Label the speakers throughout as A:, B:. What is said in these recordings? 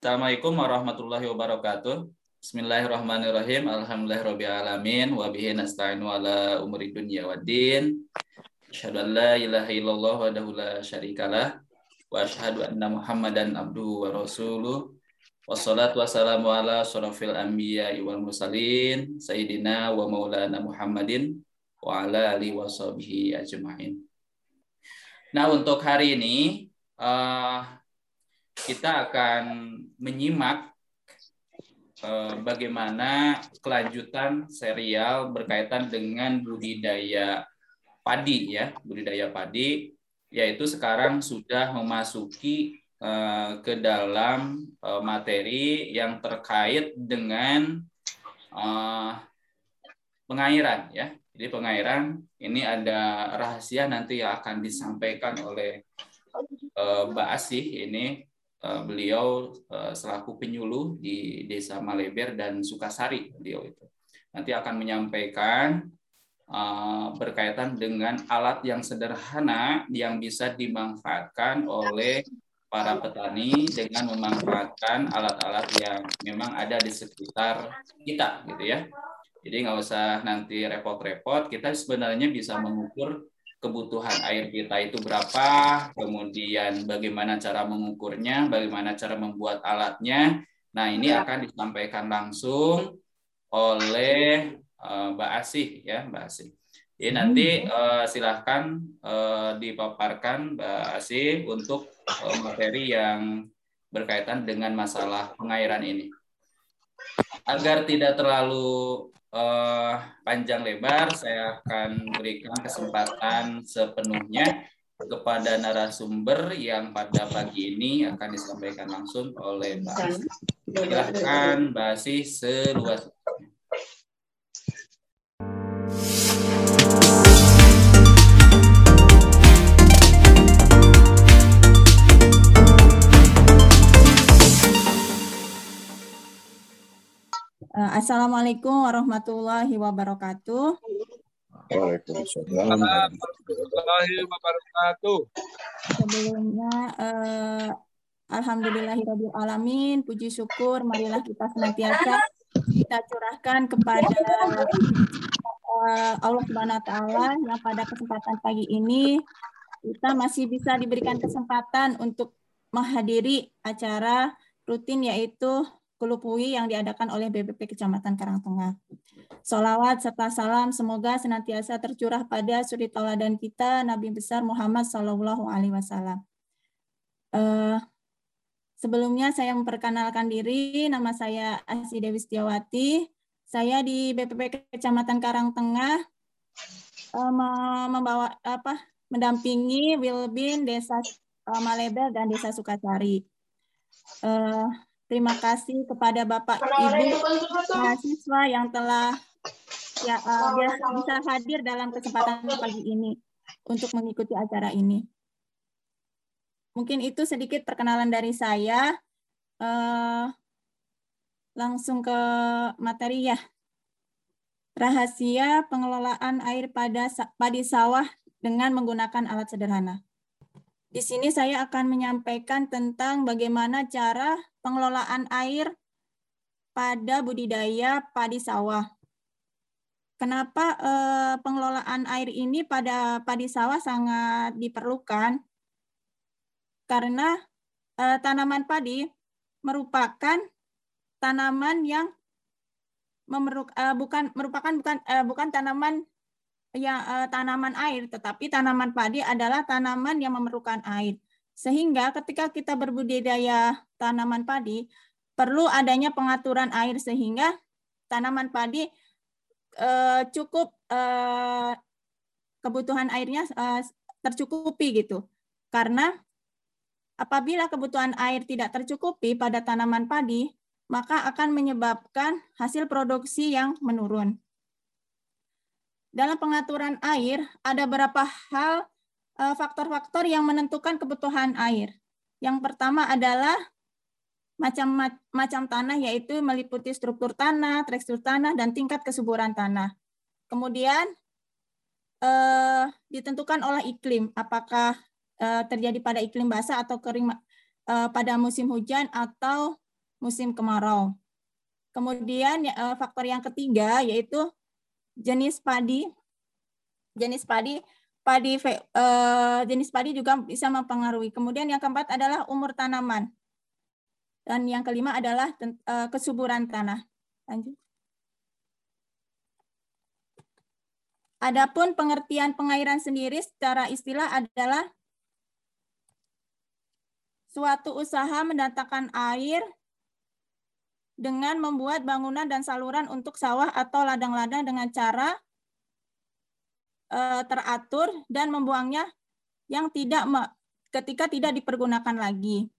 A: Assalamualaikum warahmatullahi wabarakatuh. Bismillahirrahmanirrahim. Alhamdulillahirrahmanirrahim. Wabihi nasta'inu ala umuri dunya wa din. Asyhadu an la ilaha illallah wa la syarikalah. Wa asyhadu anna muhammadan abduhu wa rasuluh. Wassalatu wassalamu ala surafil anbiya wal mursalin. Sayyidina wa maulana muhammadin wa ala alihi wa sahbihi ajma'in. Nah untuk hari ini uh, kita akan menyimak eh, bagaimana kelanjutan serial berkaitan dengan budidaya padi ya, budidaya padi yaitu sekarang sudah memasuki eh, ke dalam eh, materi yang terkait dengan pengairan ya. Jadi pengairan ini ada rahasia nanti yang akan disampaikan oleh Mbak Asih ini beliau uh, selaku penyuluh di Desa Maleber dan Sukasari beliau itu nanti akan menyampaikan uh, berkaitan dengan alat yang sederhana yang bisa dimanfaatkan oleh para petani dengan memanfaatkan alat-alat yang memang ada di sekitar kita gitu ya. Jadi nggak usah nanti repot-repot, kita sebenarnya bisa mengukur kebutuhan air kita itu berapa, kemudian bagaimana cara mengukurnya, bagaimana cara membuat alatnya. Nah, ini ya. akan disampaikan langsung oleh uh, Mbak Asih ya, Mbak Asih. Jadi nanti uh, silahkan uh, dipaparkan Mbak Asih untuk uh, materi yang berkaitan dengan masalah pengairan ini. Agar tidak terlalu uh, panjang lebar, saya akan berikan kesempatan sepenuhnya kepada narasumber yang pada pagi ini akan disampaikan langsung oleh Mbak. Silahkan Mbak Asih seluas
B: Assalamualaikum warahmatullahi wabarakatuh.
C: Waalaikumsalam warahmatullahi wabarakatuh.
B: Sebelumnya, eh, Alhamdulillahirabbil alamin, puji syukur marilah kita senantiasa kita curahkan kepada eh, Allah Subhanahu wa taala yang pada kesempatan pagi ini kita masih bisa diberikan kesempatan untuk menghadiri acara rutin yaitu Kulupui yang diadakan oleh BPP Kecamatan Karangtengah. Salawat serta salam semoga senantiasa tercurah pada suri tauladan kita Nabi besar Muhammad Sallallahu Alaihi Wasallam. Uh, sebelumnya saya memperkenalkan diri, nama saya Asi Dewi Setiawati. Saya di BPP Kecamatan Karangtengah uh, membawa apa mendampingi Wilbin Desa uh, Malebel dan Desa Sukasari. Uh, Terima kasih kepada Bapak Ibu mahasiswa yang telah ya uh, bisa hadir dalam kesempatan pagi ini untuk mengikuti acara ini. Mungkin itu sedikit perkenalan dari saya. Uh, langsung ke materi ya. Rahasia pengelolaan air pada padi sawah dengan menggunakan alat sederhana. Di sini saya akan menyampaikan tentang bagaimana cara pengelolaan air pada budidaya padi sawah. Kenapa eh, pengelolaan air ini pada padi sawah sangat diperlukan? Karena eh, tanaman padi merupakan tanaman yang memeruk, eh, bukan merupakan bukan eh, bukan tanaman yang eh, tanaman air, tetapi tanaman padi adalah tanaman yang memerlukan air. Sehingga ketika kita berbudidaya tanaman padi, perlu adanya pengaturan air sehingga tanaman padi eh, cukup eh, kebutuhan airnya eh, tercukupi gitu. Karena apabila kebutuhan air tidak tercukupi pada tanaman padi, maka akan menyebabkan hasil produksi yang menurun dalam pengaturan air ada beberapa hal faktor-faktor yang menentukan kebutuhan air. Yang pertama adalah macam macam tanah yaitu meliputi struktur tanah, tekstur tanah dan tingkat kesuburan tanah. Kemudian eh, ditentukan oleh iklim, apakah eh, terjadi pada iklim basah atau kering eh, pada musim hujan atau musim kemarau. Kemudian uh, faktor yang ketiga yaitu jenis padi. Jenis padi padi uh, jenis padi juga bisa mempengaruhi. Kemudian yang keempat adalah umur tanaman. Dan yang kelima adalah uh, kesuburan tanah. Lanjut. Adapun pengertian pengairan sendiri secara istilah adalah suatu usaha mendatangkan air dengan membuat bangunan dan saluran untuk sawah atau ladang-ladang dengan cara uh, teratur dan membuangnya yang tidak ketika tidak dipergunakan lagi.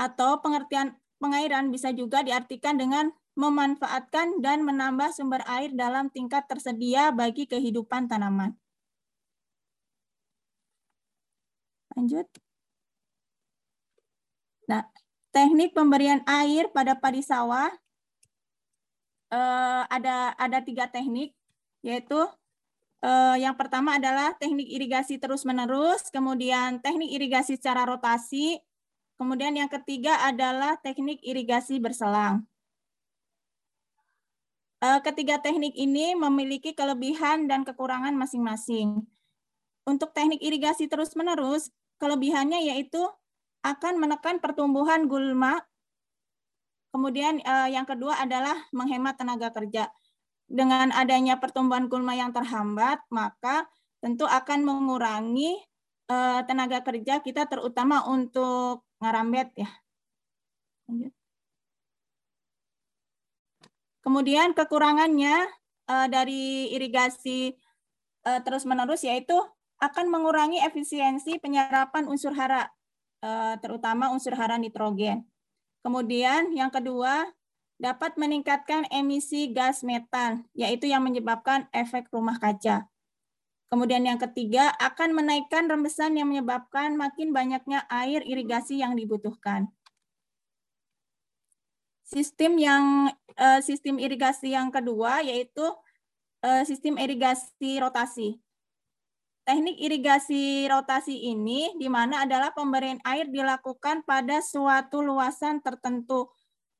B: Atau pengertian pengairan bisa juga diartikan dengan memanfaatkan dan menambah sumber air dalam tingkat tersedia bagi kehidupan tanaman. Lanjut. Nah, teknik pemberian air pada padi sawah eh, ada ada tiga teknik, yaitu eh, yang pertama adalah teknik irigasi terus-menerus, kemudian teknik irigasi secara rotasi, kemudian yang ketiga adalah teknik irigasi berselang. Eh, ketiga teknik ini memiliki kelebihan dan kekurangan masing-masing. Untuk teknik irigasi terus-menerus, kelebihannya yaitu akan menekan pertumbuhan gulma. Kemudian eh, yang kedua adalah menghemat tenaga kerja. Dengan adanya pertumbuhan gulma yang terhambat, maka tentu akan mengurangi eh, tenaga kerja kita terutama untuk ngarambet ya. Kemudian kekurangannya uh, dari irigasi uh, terus-menerus yaitu akan mengurangi efisiensi penyerapan unsur hara, uh, terutama unsur hara nitrogen. Kemudian yang kedua, dapat meningkatkan emisi gas metan, yaitu yang menyebabkan efek rumah kaca. Kemudian yang ketiga, akan menaikkan rembesan yang menyebabkan makin banyaknya air irigasi yang dibutuhkan. Sistem yang uh, sistem irigasi yang kedua yaitu uh, sistem irigasi rotasi. Teknik irigasi rotasi ini di mana adalah pemberian air dilakukan pada suatu luasan tertentu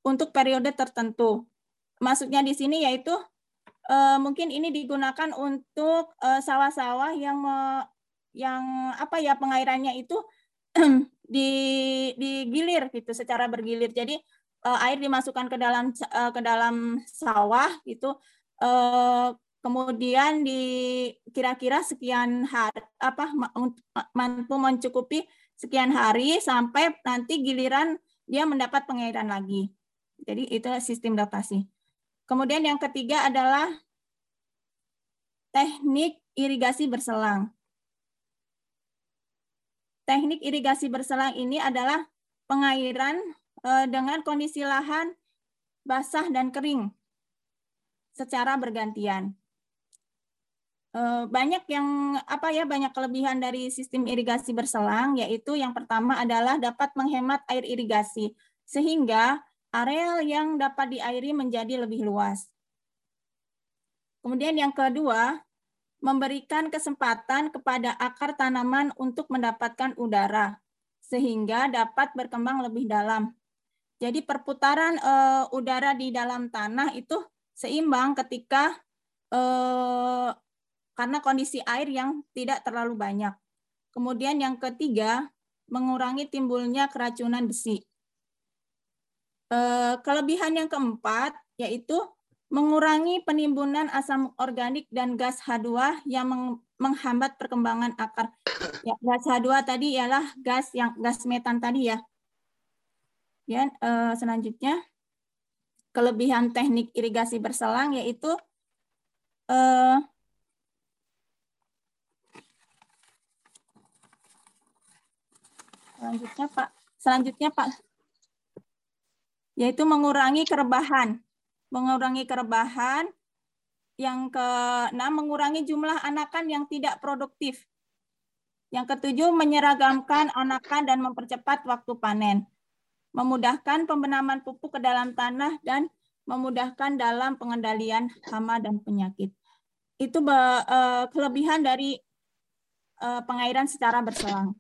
B: untuk periode tertentu. Maksudnya di sini yaitu uh, mungkin ini digunakan untuk sawah-sawah uh, yang me, yang apa ya pengairannya itu di digilir gitu secara bergilir. Jadi uh, air dimasukkan ke dalam ke dalam sawah uh, kemudian di kira-kira sekian hari apa mampu mencukupi sekian hari sampai nanti giliran dia mendapat pengairan lagi. Jadi itu sistem datasi. Kemudian yang ketiga adalah teknik irigasi berselang. Teknik irigasi berselang ini adalah pengairan Eh, dengan kondisi lahan basah dan kering secara bergantian. Eh, banyak yang apa ya banyak kelebihan dari sistem irigasi berselang yaitu yang pertama adalah dapat menghemat air irigasi sehingga areal yang dapat diairi menjadi lebih luas. Kemudian yang kedua, memberikan kesempatan kepada akar tanaman untuk mendapatkan udara sehingga dapat berkembang lebih dalam jadi perputaran uh, udara di dalam tanah itu seimbang ketika uh, karena kondisi air yang tidak terlalu banyak. Kemudian yang ketiga, mengurangi timbulnya keracunan besi. Uh, kelebihan yang keempat yaitu mengurangi penimbunan asam organik dan gas H2 yang menghambat perkembangan akar. Ya, gas H2 tadi ialah gas yang gas metan tadi ya. Ya, uh, selanjutnya kelebihan teknik irigasi berselang yaitu uh, selanjutnya Pak, selanjutnya Pak yaitu mengurangi kerebahan. Mengurangi kerebahan yang keenam mengurangi jumlah anakan yang tidak produktif. Yang ketujuh menyeragamkan anakan dan mempercepat waktu panen memudahkan pembenaman pupuk ke dalam tanah, dan memudahkan dalam pengendalian hama dan penyakit. Itu uh, kelebihan dari uh, pengairan secara berselang.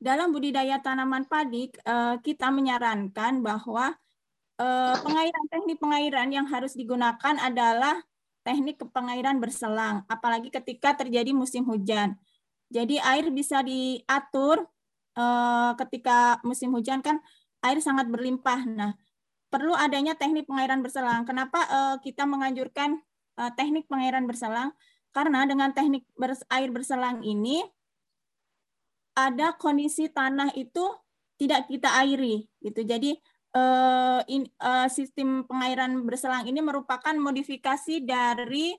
B: Dalam budidaya tanaman padi eh, kita menyarankan bahwa eh, pengairan teknik pengairan yang harus digunakan adalah teknik pengairan berselang, apalagi ketika terjadi musim hujan. Jadi air bisa diatur eh, ketika musim hujan kan air sangat berlimpah. Nah, perlu adanya teknik pengairan berselang. Kenapa kita menganjurkan teknik pengairan berselang? Karena dengan teknik air berselang ini ada kondisi tanah itu tidak kita airi gitu. Jadi uh, in, uh, sistem pengairan berselang ini merupakan modifikasi dari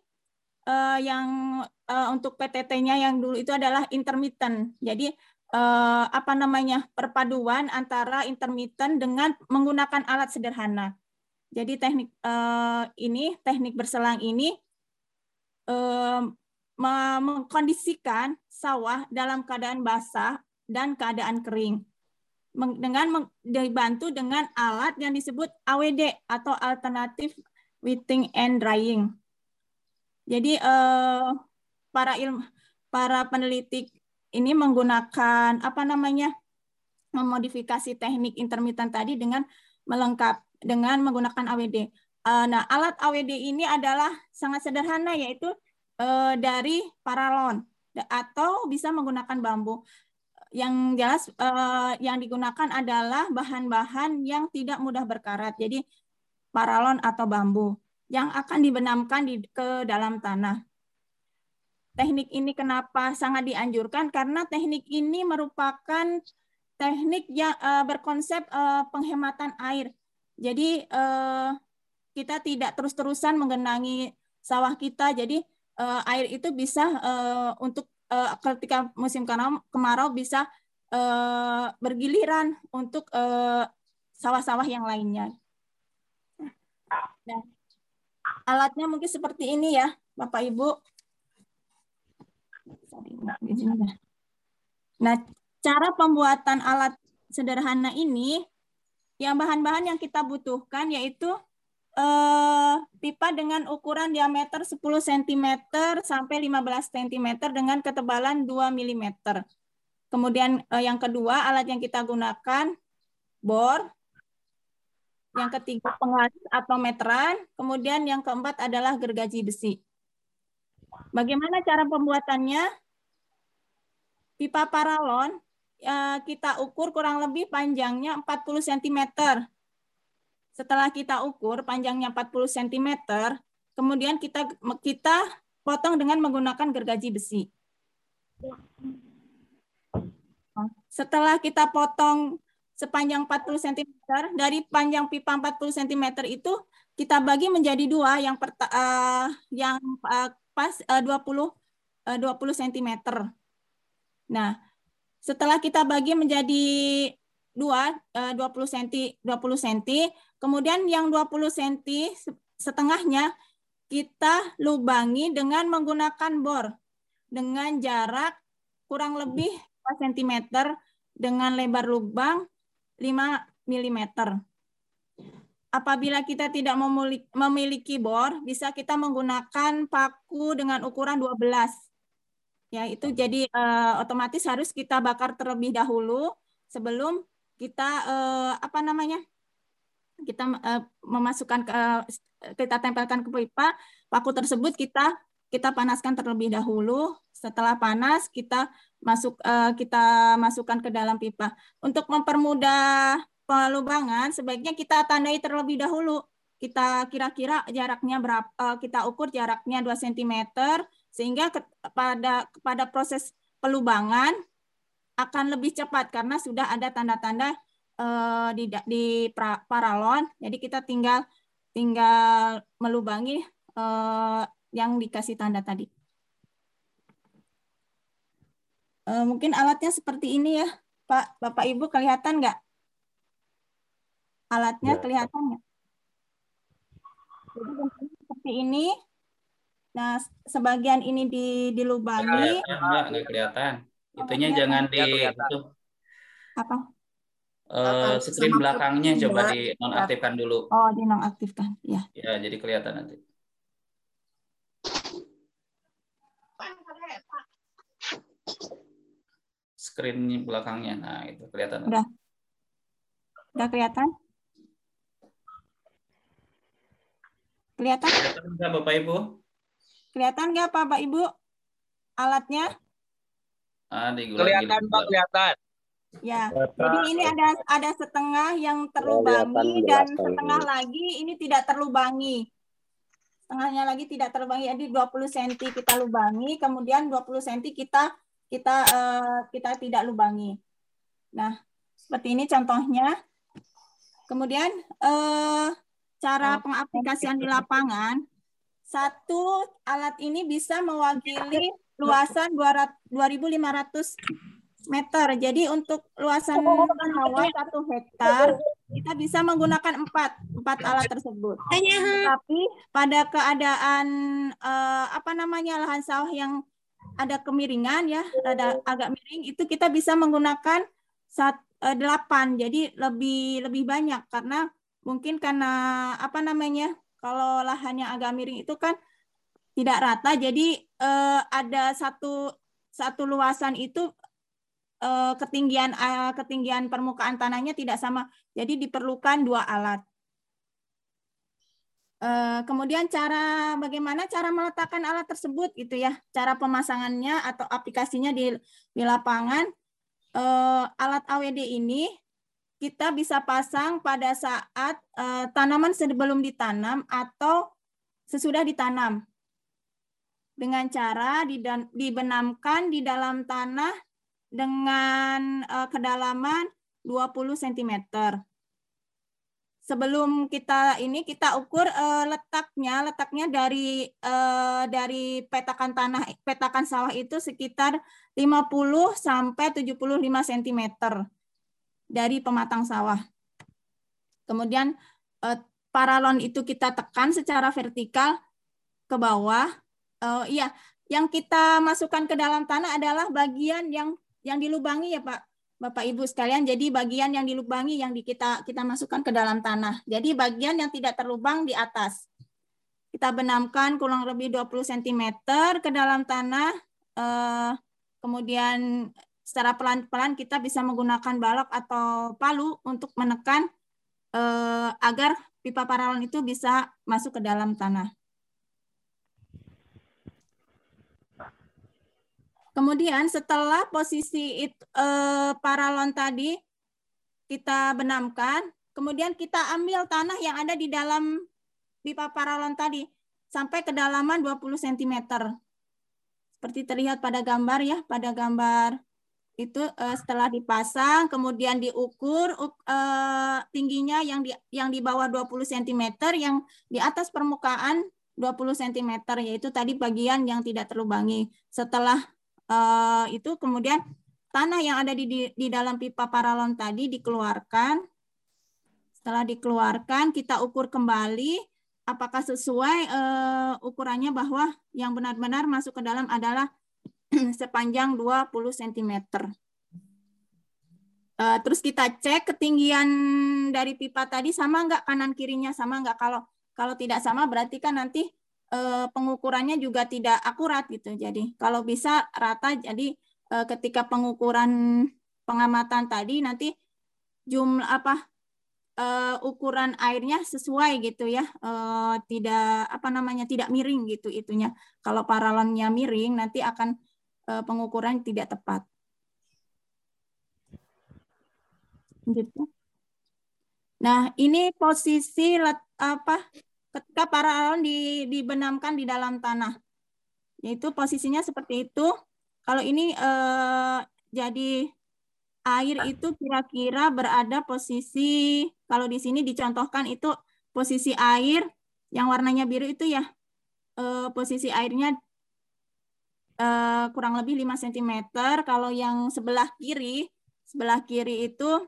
B: uh, yang uh, untuk PTT-nya yang dulu itu adalah intermittent. Jadi uh, apa namanya perpaduan antara intermittent dengan menggunakan alat sederhana. Jadi teknik uh, ini teknik berselang ini mengkondisikan sawah dalam keadaan basah dan keadaan kering dengan dibantu dengan alat yang disebut AWD atau Alternative Wetting and Drying. Jadi eh, para ilmu para peneliti ini menggunakan apa namanya memodifikasi teknik intermittent tadi dengan melengkap dengan menggunakan AWD. Eh, nah, alat AWD ini adalah sangat sederhana yaitu uh, dari paralon atau bisa menggunakan bambu. Yang jelas uh, yang digunakan adalah bahan-bahan yang tidak mudah berkarat. Jadi paralon atau bambu yang akan dibenamkan di, ke dalam tanah. Teknik ini kenapa sangat dianjurkan? Karena teknik ini merupakan teknik yang uh, berkonsep uh, penghematan air. Jadi uh, kita tidak terus-terusan menggenangi sawah kita. Jadi uh, air itu bisa uh, untuk uh, ketika musim kemarau, bisa uh, bergiliran untuk sawah-sawah uh, yang lainnya. Nah, alatnya mungkin seperti ini ya, Bapak Ibu. Nah, cara pembuatan alat sederhana ini, yang bahan-bahan yang kita butuhkan yaitu eh, pipa dengan ukuran diameter 10 cm sampai 15 cm dengan ketebalan 2 mm. Kemudian eh, yang kedua, alat yang kita gunakan bor. Yang ketiga pengalis atau meteran. Kemudian yang keempat adalah gergaji besi. Bagaimana cara pembuatannya? Pipa paralon eh, kita ukur kurang lebih panjangnya 40 cm setelah kita ukur panjangnya 40 cm, kemudian kita kita potong dengan menggunakan gergaji besi. Setelah kita potong sepanjang 40 cm, dari panjang pipa 40 cm itu kita bagi menjadi dua, yang perta, uh, yang uh, pas uh, 20 uh, 20 cm. Nah, setelah kita bagi menjadi dua, uh, 20 cm, 20 cm, Kemudian yang 20 cm setengahnya kita lubangi dengan menggunakan bor dengan jarak kurang lebih 4 cm dengan lebar lubang 5 mm. Apabila kita tidak memiliki bor, bisa kita menggunakan paku dengan ukuran 12. Ya, itu jadi eh, otomatis harus kita bakar terlebih dahulu sebelum kita eh, apa namanya? Kita uh, memasukkan ke kita tempelkan ke pipa, paku tersebut kita kita panaskan terlebih dahulu. Setelah panas kita masuk uh, kita masukkan ke dalam pipa. Untuk mempermudah pelubangan sebaiknya kita tandai terlebih dahulu. Kita kira-kira jaraknya berapa uh, kita ukur jaraknya 2 cm sehingga ke, pada pada proses pelubangan akan lebih cepat karena sudah ada tanda-tanda uh, di di pra, paralon. Jadi kita tinggal tinggal melubangi uh, yang dikasih tanda tadi. Uh, mungkin alatnya seperti ini ya, Pak, Bapak Ibu kelihatan nggak? Alatnya ya. kelihatan nggak? Jadi seperti ini. Nah, sebagian ini di dilubangi.
A: Enggak, enggak kelihatan. Itunya jangan di.
B: Apa?
A: Uh, screen belakangnya coba di nonaktifkan dulu.
B: Oh, di nonaktifkan. Ya.
A: Ya, jadi kelihatan nanti. screen belakangnya. Nah, itu kelihatan.
B: Udah. Udah kelihatan? Kelihatan?
A: Kelihatan nggak Bapak Ibu?
B: Kelihatan nggak Bapak Ibu alatnya?
A: Ah,
D: Kelihatan Pak, kelihatan.
B: Ya, jadi ini ada ada setengah yang terlubangi dan setengah lagi ini tidak terlubangi. Setengahnya lagi tidak terlubangi. Jadi 20 cm kita lubangi, kemudian 20 cm kita kita uh, kita tidak lubangi. Nah, seperti ini contohnya. Kemudian uh, cara pengaplikasian di lapangan, satu alat ini bisa mewakili luasan 2.500 meter. Jadi untuk luasan sawah satu hektar kita bisa menggunakan empat empat alat tersebut. Tapi pada keadaan eh, apa namanya lahan sawah yang ada kemiringan ya, ada agak miring itu kita bisa menggunakan saat eh, delapan. Jadi lebih lebih banyak karena mungkin karena apa namanya kalau lahannya agak miring itu kan tidak rata. Jadi eh, ada satu satu luasan itu Eh, ketinggian eh, ketinggian permukaan tanahnya tidak sama. Jadi diperlukan dua alat. Eh, kemudian cara bagaimana cara meletakkan alat tersebut gitu ya, cara pemasangannya atau aplikasinya di di lapangan. Alat AWD ini kita bisa pasang pada saat tanaman sebelum ditanam atau sesudah ditanam dengan cara dibenamkan di dalam tanah dengan uh, kedalaman 20 cm. Sebelum kita ini kita ukur uh, letaknya, letaknya dari uh, dari petakan tanah, petakan sawah itu sekitar 50 sampai 75 cm dari pematang sawah. Kemudian uh, paralon itu kita tekan secara vertikal ke bawah. Uh, iya, yang kita masukkan ke dalam tanah adalah bagian yang yang dilubangi ya Pak Bapak Ibu sekalian. Jadi bagian yang dilubangi yang di kita kita masukkan ke dalam tanah. Jadi bagian yang tidak terlubang di atas. Kita benamkan kurang lebih 20 cm ke dalam tanah. Eh, kemudian secara pelan-pelan kita bisa menggunakan balok atau palu untuk menekan eh, agar pipa paralon itu bisa masuk ke dalam tanah. Kemudian setelah posisi it, eh, paralon tadi kita benamkan, kemudian kita ambil tanah yang ada di dalam pipa paralon tadi sampai kedalaman 20 cm. Seperti terlihat pada gambar ya, pada gambar itu eh, setelah dipasang kemudian diukur eh, tingginya yang di yang di bawah 20 cm yang di atas permukaan 20 cm yaitu tadi bagian yang tidak terlubangi. Setelah uh, itu kemudian tanah yang ada di, di, di dalam pipa paralon tadi dikeluarkan. Setelah dikeluarkan, kita ukur kembali apakah sesuai uh, ukurannya bahwa yang benar-benar masuk ke dalam adalah sepanjang 20 cm. Uh, terus kita cek ketinggian dari pipa tadi sama nggak kanan kirinya sama nggak kalau kalau tidak sama berarti kan nanti eh, pengukurannya juga tidak akurat gitu. Jadi kalau bisa rata jadi eh, ketika pengukuran pengamatan tadi nanti jumlah apa eh, ukuran airnya sesuai gitu ya. Tidak apa namanya tidak miring gitu itunya. Kalau paralonnya miring nanti akan pengukuran tidak tepat. Gitu. Nah, ini posisi let, apa ketika paralon di, dibenamkan di dalam tanah. Yaitu posisinya seperti itu. Kalau ini eh, jadi air itu kira-kira berada posisi kalau di sini dicontohkan itu posisi air yang warnanya biru itu ya eh, posisi airnya eh, kurang lebih 5 cm. Kalau yang sebelah kiri, sebelah kiri itu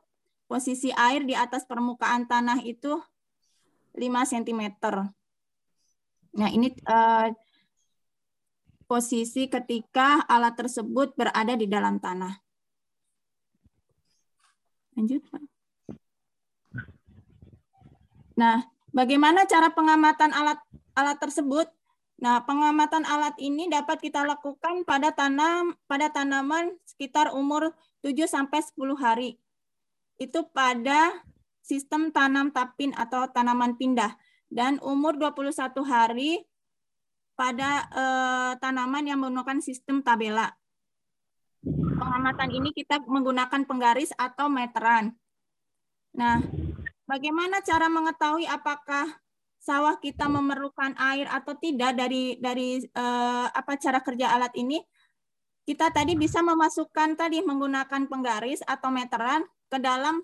B: posisi air di atas permukaan tanah itu 5 cm. Nah, ini uh, posisi ketika alat tersebut berada di dalam tanah. Lanjut, Pak. Nah, bagaimana cara pengamatan alat alat tersebut? Nah, pengamatan alat ini dapat kita lakukan pada tanam pada tanaman sekitar umur 7 sampai 10 hari. Itu pada sistem tanam tapin atau tanaman pindah dan umur 21 hari pada eh, tanaman yang menggunakan sistem tabela. Pengamatan ini kita menggunakan penggaris atau meteran. Nah, bagaimana cara mengetahui apakah sawah kita memerlukan air atau tidak dari dari eh, apa cara kerja alat ini? Kita tadi bisa memasukkan tadi menggunakan penggaris atau meteran ke dalam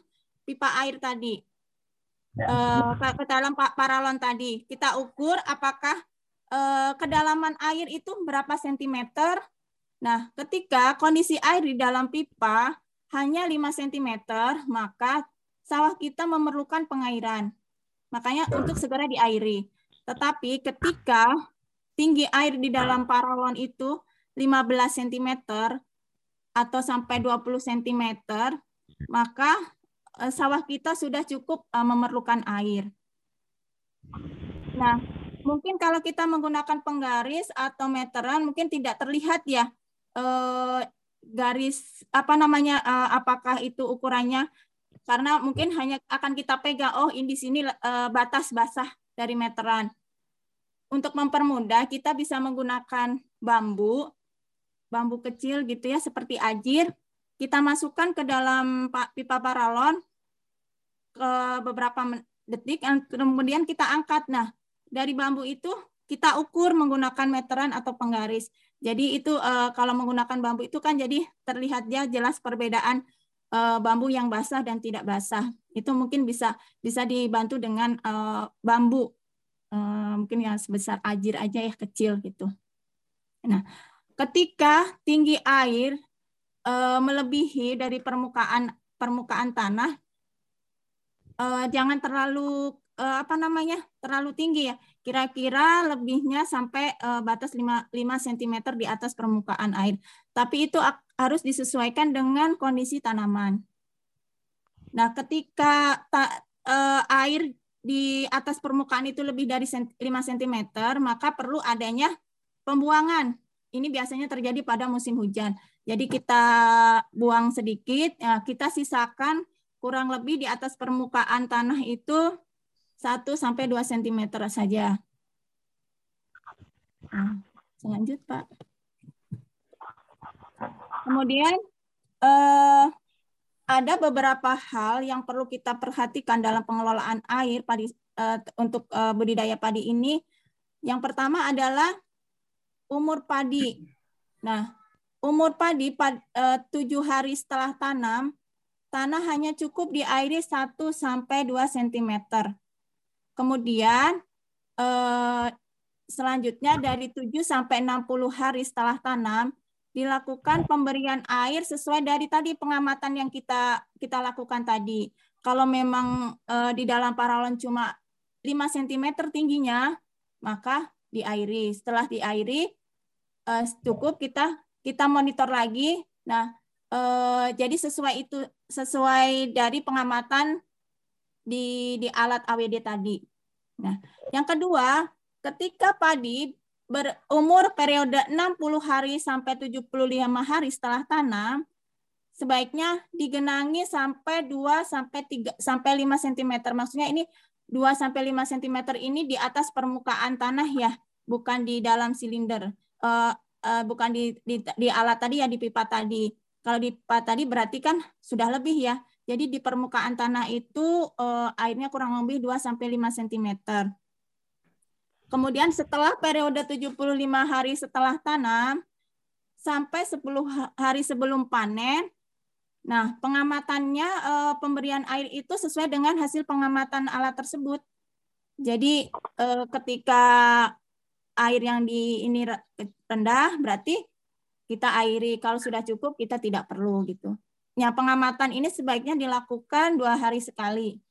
B: pipa air tadi. Eh, ke dalam paralon tadi. Kita ukur apakah eh, kedalaman air itu berapa sentimeter. Nah, ketika kondisi air di dalam pipa hanya 5 cm, maka sawah kita memerlukan pengairan. Makanya untuk segera diairi. Tetapi ketika tinggi air di dalam paralon itu 15 cm atau sampai 20 cm, maka sawah kita sudah cukup eh, memerlukan air. Nah, mungkin kalau kita menggunakan penggaris atau meteran mungkin tidak terlihat ya eh, garis apa namanya eh, apakah itu ukurannya karena mungkin hanya akan kita pegang oh ini di sini eh, batas basah dari meteran. Untuk mempermudah kita bisa menggunakan bambu bambu kecil gitu ya seperti ajir kita masukkan ke dalam pipa paralon beberapa detik kemudian kita angkat. Nah, dari bambu itu kita ukur menggunakan meteran atau penggaris. Jadi itu uh, kalau menggunakan bambu itu kan jadi terlihat ya jelas perbedaan uh, bambu yang basah dan tidak basah. Itu mungkin bisa bisa dibantu dengan uh, bambu mungkin yang sebesar ajir aja ya kecil gitu. Nah, ketika tinggi air melebihi dari permukaan permukaan tanah, uh, jangan terlalu uh, apa namanya terlalu tinggi ya kira-kira lebihnya sampai uh, batas 5, 5 cm di atas permukaan air. Tapi itu harus disesuaikan dengan kondisi tanaman. Nah, ketika ta, uh, air di atas permukaan itu lebih dari 5 cm, maka perlu adanya pembuangan. Ini biasanya terjadi pada musim hujan. Jadi kita buang sedikit, ya, kita sisakan kurang lebih di atas permukaan tanah itu 1 sampai 2 cm saja. Nah, lanjut, Pak. Kemudian eh, ada beberapa hal yang perlu kita perhatikan dalam pengelolaan air padi eh, untuk eh, budidaya padi ini. Yang pertama adalah umur padi. Nah, umur padi pad, eh, tujuh hari setelah tanam, tanah hanya cukup diairi 1 sampai 2 cm. Kemudian eh, selanjutnya dari 7 sampai 60 hari setelah tanam dilakukan pemberian air sesuai dari tadi pengamatan yang kita kita lakukan tadi. Kalau memang eh, di dalam paralon cuma 5 cm tingginya, maka diairi. Setelah diairi eh, cukup kita kita monitor lagi. Nah, eh, jadi sesuai itu sesuai dari pengamatan di di alat AWD tadi. Nah, yang kedua, ketika padi berumur periode 60 hari sampai 75 hari setelah tanam, sebaiknya digenangi sampai 2 sampai 3 sampai 5 cm. Maksudnya ini 2 sampai 5 cm ini di atas permukaan tanah ya, bukan di dalam silinder. Uh, uh, bukan di, di di alat tadi ya di pipa tadi. Kalau di tadi berarti kan sudah lebih ya. Jadi di permukaan tanah itu eh, airnya kurang lebih 2 sampai 5 cm. Kemudian setelah periode 75 hari setelah tanam sampai 10 hari sebelum panen, nah pengamatannya eh, pemberian air itu sesuai dengan hasil pengamatan alat tersebut. Jadi eh, ketika air yang di ini rendah berarti kita airi. Kalau sudah cukup kita tidak perlu gitu. Ya, pengamatan ini sebaiknya dilakukan dua hari sekali.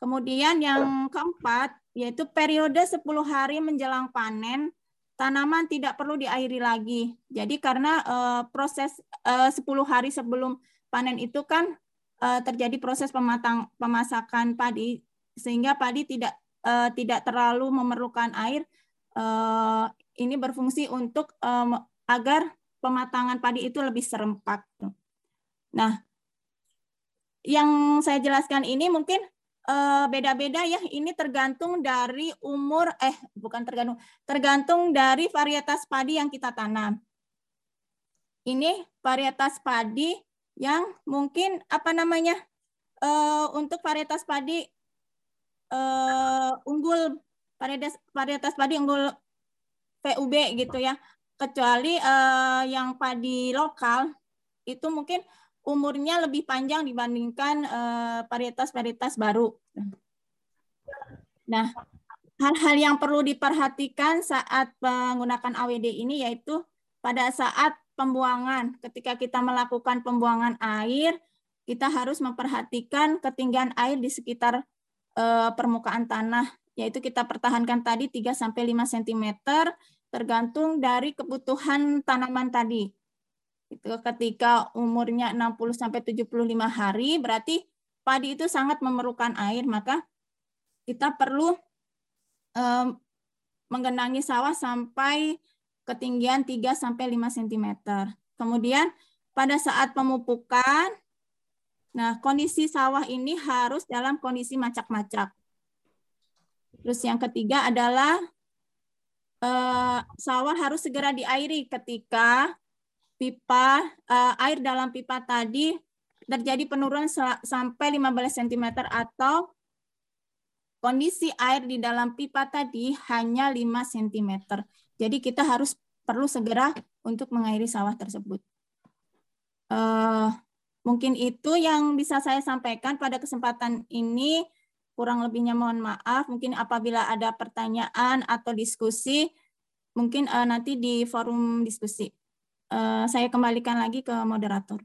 B: Kemudian yang keempat, yaitu periode 10 hari menjelang panen, tanaman tidak perlu diairi lagi. Jadi karena uh, proses eh, uh, 10 hari sebelum panen itu kan uh, terjadi proses pematang pemasakan padi sehingga padi tidak uh, tidak terlalu memerlukan air. Uh, ini berfungsi untuk um, agar pematangan padi itu lebih serempak. Nah, yang saya jelaskan ini mungkin eh, beda-beda ya. Ini tergantung dari umur, eh bukan tergantung, tergantung dari varietas padi yang kita tanam. Ini varietas padi yang mungkin apa namanya uh, untuk varietas padi uh, unggul varietas varietas padi unggul PUB gitu ya. Kecuali uh, yang padi lokal itu mungkin umurnya lebih panjang dibandingkan varietas-varietas uh, baru. Nah, hal-hal yang perlu diperhatikan saat menggunakan AWD ini yaitu pada saat pembuangan. Ketika kita melakukan pembuangan air, kita harus memperhatikan ketinggian air di sekitar eh, permukaan tanah, yaitu kita pertahankan tadi 3 sampai 5 cm tergantung dari kebutuhan tanaman tadi. Itu ketika umurnya 60 sampai 75 hari, berarti padi itu sangat memerlukan air, maka kita perlu eh, menggenangi sawah sampai ketinggian 3 sampai 5 cm. Kemudian pada saat pemupukan, nah kondisi sawah ini harus dalam kondisi macak-macak. Terus yang ketiga adalah eh, sawah harus segera diairi ketika pipa eh, air dalam pipa tadi terjadi penurunan sampai 15 cm atau kondisi air di dalam pipa tadi hanya 5 cm. Jadi kita harus perlu segera untuk mengairi sawah tersebut. Uh, mungkin itu yang bisa saya sampaikan pada kesempatan ini. Kurang lebihnya mohon maaf. Mungkin apabila ada pertanyaan atau diskusi, mungkin uh, nanti di forum diskusi. Uh, saya kembalikan lagi ke moderator.